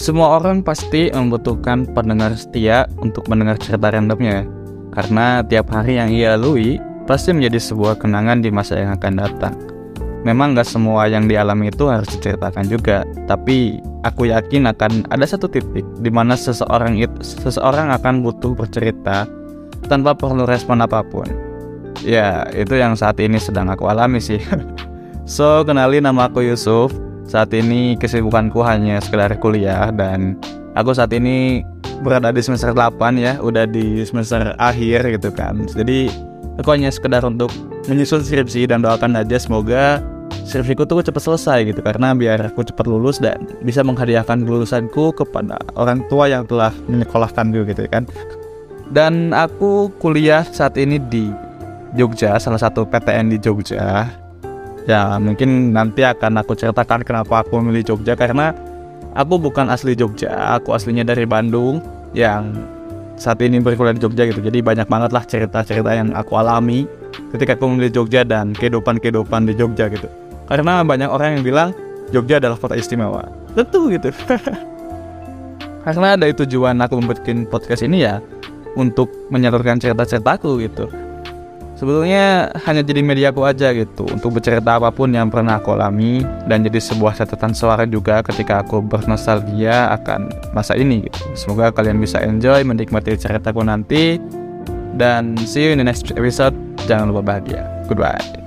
Semua orang pasti membutuhkan pendengar setia untuk mendengar cerita randomnya, karena tiap hari yang ia lalui pasti menjadi sebuah kenangan di masa yang akan datang. Memang gak semua yang dialami itu harus diceritakan juga, tapi aku yakin akan ada satu titik di mana seseorang itu, seseorang akan butuh bercerita tanpa perlu respon apa pun. Ya, itu yang saat ini sedang aku alami sih. so, kenalin nama aku Yusuf, saat ini kesibukanku hanya sekedar kuliah dan aku saat ini berada di semester 8 ya, udah di semester akhir gitu kan. Jadi aku hanya sekedar untuk menyusun skripsi dan doakan aja semoga skripsiku tuh cepat selesai gitu karena biar aku cepat lulus dan bisa menghadiahkan lulusanku kepada orang tua yang telah menyekolahkan gue gitu kan. Dan aku kuliah saat ini di Jogja, salah satu PTN di Jogja ya mungkin nanti akan aku ceritakan kenapa aku memilih Jogja karena aku bukan asli Jogja aku aslinya dari Bandung yang saat ini berkuliah di Jogja gitu. Jadi banyak banget lah cerita-cerita yang aku alami ketika aku memilih Jogja dan kehidupan-kehidupan di Jogja gitu. Karena banyak orang yang bilang Jogja adalah kota istimewa. Tentu gitu. Karena ada tujuan aku membuat podcast ini ya untuk menyalurkan cerita-ceritaku gitu sebetulnya hanya jadi mediaku aja gitu untuk bercerita apa pun yang pernah aku alami dan jadi sebuah catatan suara juga ketika aku bernostalgia akan masa ini gitu. Semoga kalian bisa enjoy menikmati ceritaku nanti dan see you in the next episode. Jangan lupa bahagia. Goodbye.